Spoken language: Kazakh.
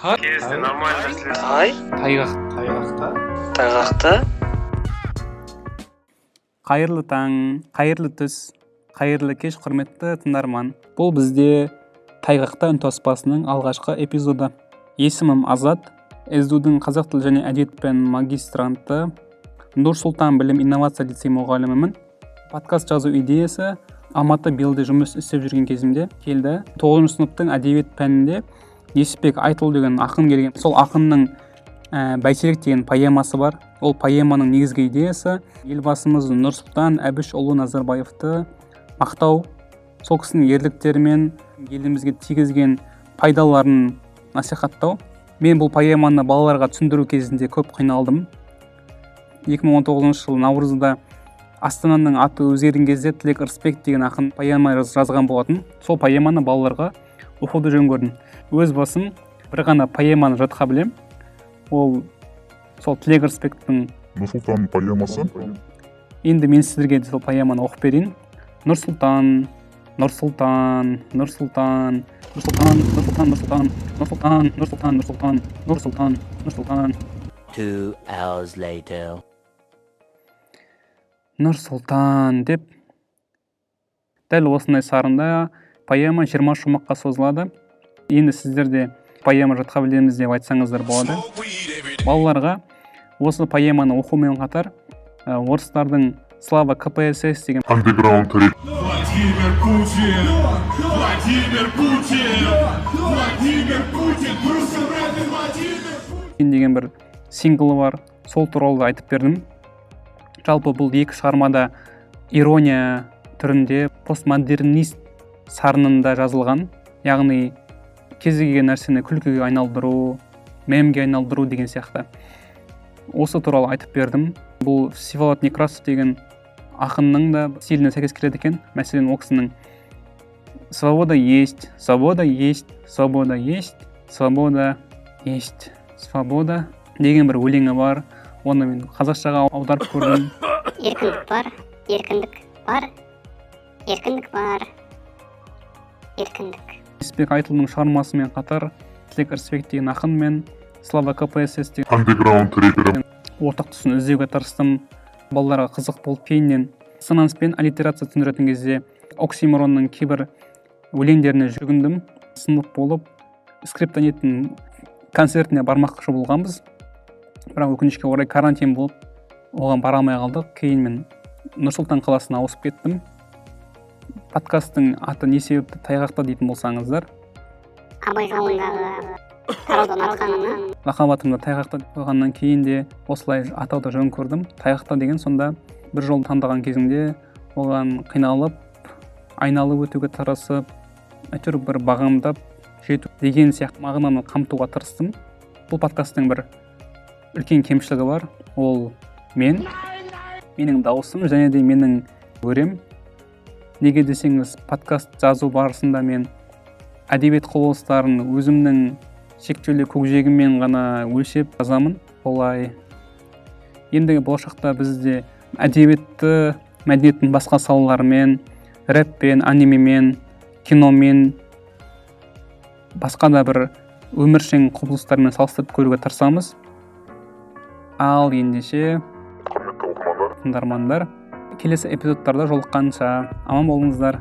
Нормально тай тайғақ тайғақта тайғақта қайырлы таң қайырлы түс қайырлы кеш құрметті тыңдарман. Бұл бізде тайғақта үнтаспасының алғашқы эпизоды. Есімім азат. Сду қазақ тілі және әдебиет пән магистранты нұр сұлтан білім инновация лицей мұғалімімін. Подкаст жазу идеясы алматы белде жұмыс істеп жүрген кезімде келді. Тоғызыншы сыныптың әдебиет пәнінде несіпбек айтұлы деген ақын келген. Сол ақынның ә, бәйтерек деген поэмасы бар. Ол поэманың негізгі идеясы елбасымыз нұрсұлтан әбішұлы назарбаевты мақтау. Сол кісінің ерліктері мен елімізге тигізген пайдаларын насихаттау. Мен бұл поэманы балаларға түсіндіру кезінде көп қиналдым. 2019 жылы наурызда астананың аты өзгерген кезде тілек ырысбек деген ақын поэма жазған болатын. Сол поэманы балаларға оқуды жөн көрдім өз басым бір ғана поэманы жатқа білем ол сол тілек ырысбектің нұрсұлтан поэмасы енді мен сіздерге сол поэманы оқып берейін нұр сұлтан нұр сұлтан нұр сұлтан нұр сұлтан нұр сұлтан нұр сұлтан нұр сұлтан нұр сұлтан нұр сұлтан нұр сұлтан нұр сұлтан Two hours later. нұр сұлтан деп дәл осындай сарында поэма жиырма шумаққа созылады енді сіздер де поэма жатқа білеміз деп айтсаңыздар болады балаларға осы поэманы оқумен қатар ә, орыстардың слава кпсс деген андеграунд Владимир Путин! Владимир Путин! Владимир Путин! Владимир Путин! деген бір синглы бар сол туралы да айтып бердім жалпы бұл екі шығармада ирония түрінде постмодернист сарынында жазылған яғни кез келген нәрсені күлкіге айналдыру мемге айналдыру деген сияқты. Осы туралы айтып бердім. Бұл всеволод некрасов деген ақынның да стиліне сәйкес келеді екен. Мәселен ол кісінің свобода есть свобода есть свобода есть свобода есть свобода деген бір өлеңі бар. Оны мен қазақшаға аударып көрдім. Еркіндік бар еркіндік бар еркіндік бар. Еркіндік. Несіпбек айтұлының шығармасымен қатар тілек ырысбек деген ақын мен слава кпсс деген андеграунд рэпері ортақ тұсын іздеуге тырыстым балаларға қызық болып кейіннен диссонанс пен аллитерация түсіндіретін кезде оксимиронның кейбір өлеңдеріне жүгіндім. Сынып болып скриптониттің концертіне бармақшы болғанбыз. Бірақ өкінішке орай карантин болып оған бара алмай қалдық. Кейін мен нұр сұлтан қаласына ауысып кеттім. Подкасттың аты не себепті тайғақта дейтін болсаңыздар. абай лақап тайғақта деп қойғаннан кейін де осылай атауды жөн көрдім. Тайғақта деген сонда бір жол таңдаған кезіңде оған қиналып айналып өтуге тырысып әйтеуір бір бағамдап жету деген сияқты мағынаны қамтуға тырыстым. Бұл подкасттың бір үлкен кемшілігі бар. Ол мен менің дауысым және де менің өрем. Неге десеңіз подкаст жазу барысында мен әдебиет құбылыстарын өзімнің шектеулі көкжиегіммен ғана өлшеп жазамын. Олай. Енді болашақта бізде әдебиетті мәдениеттің басқа салаларымен рэппен анимемен киномен басқа да бір өміршең құбылыстармен салыстырып көруге тырысамыз. Ал ендеше құрметті оқырмандар тыңдармандар. Келесі эпизодтарда жолыққанша аман болыңыздар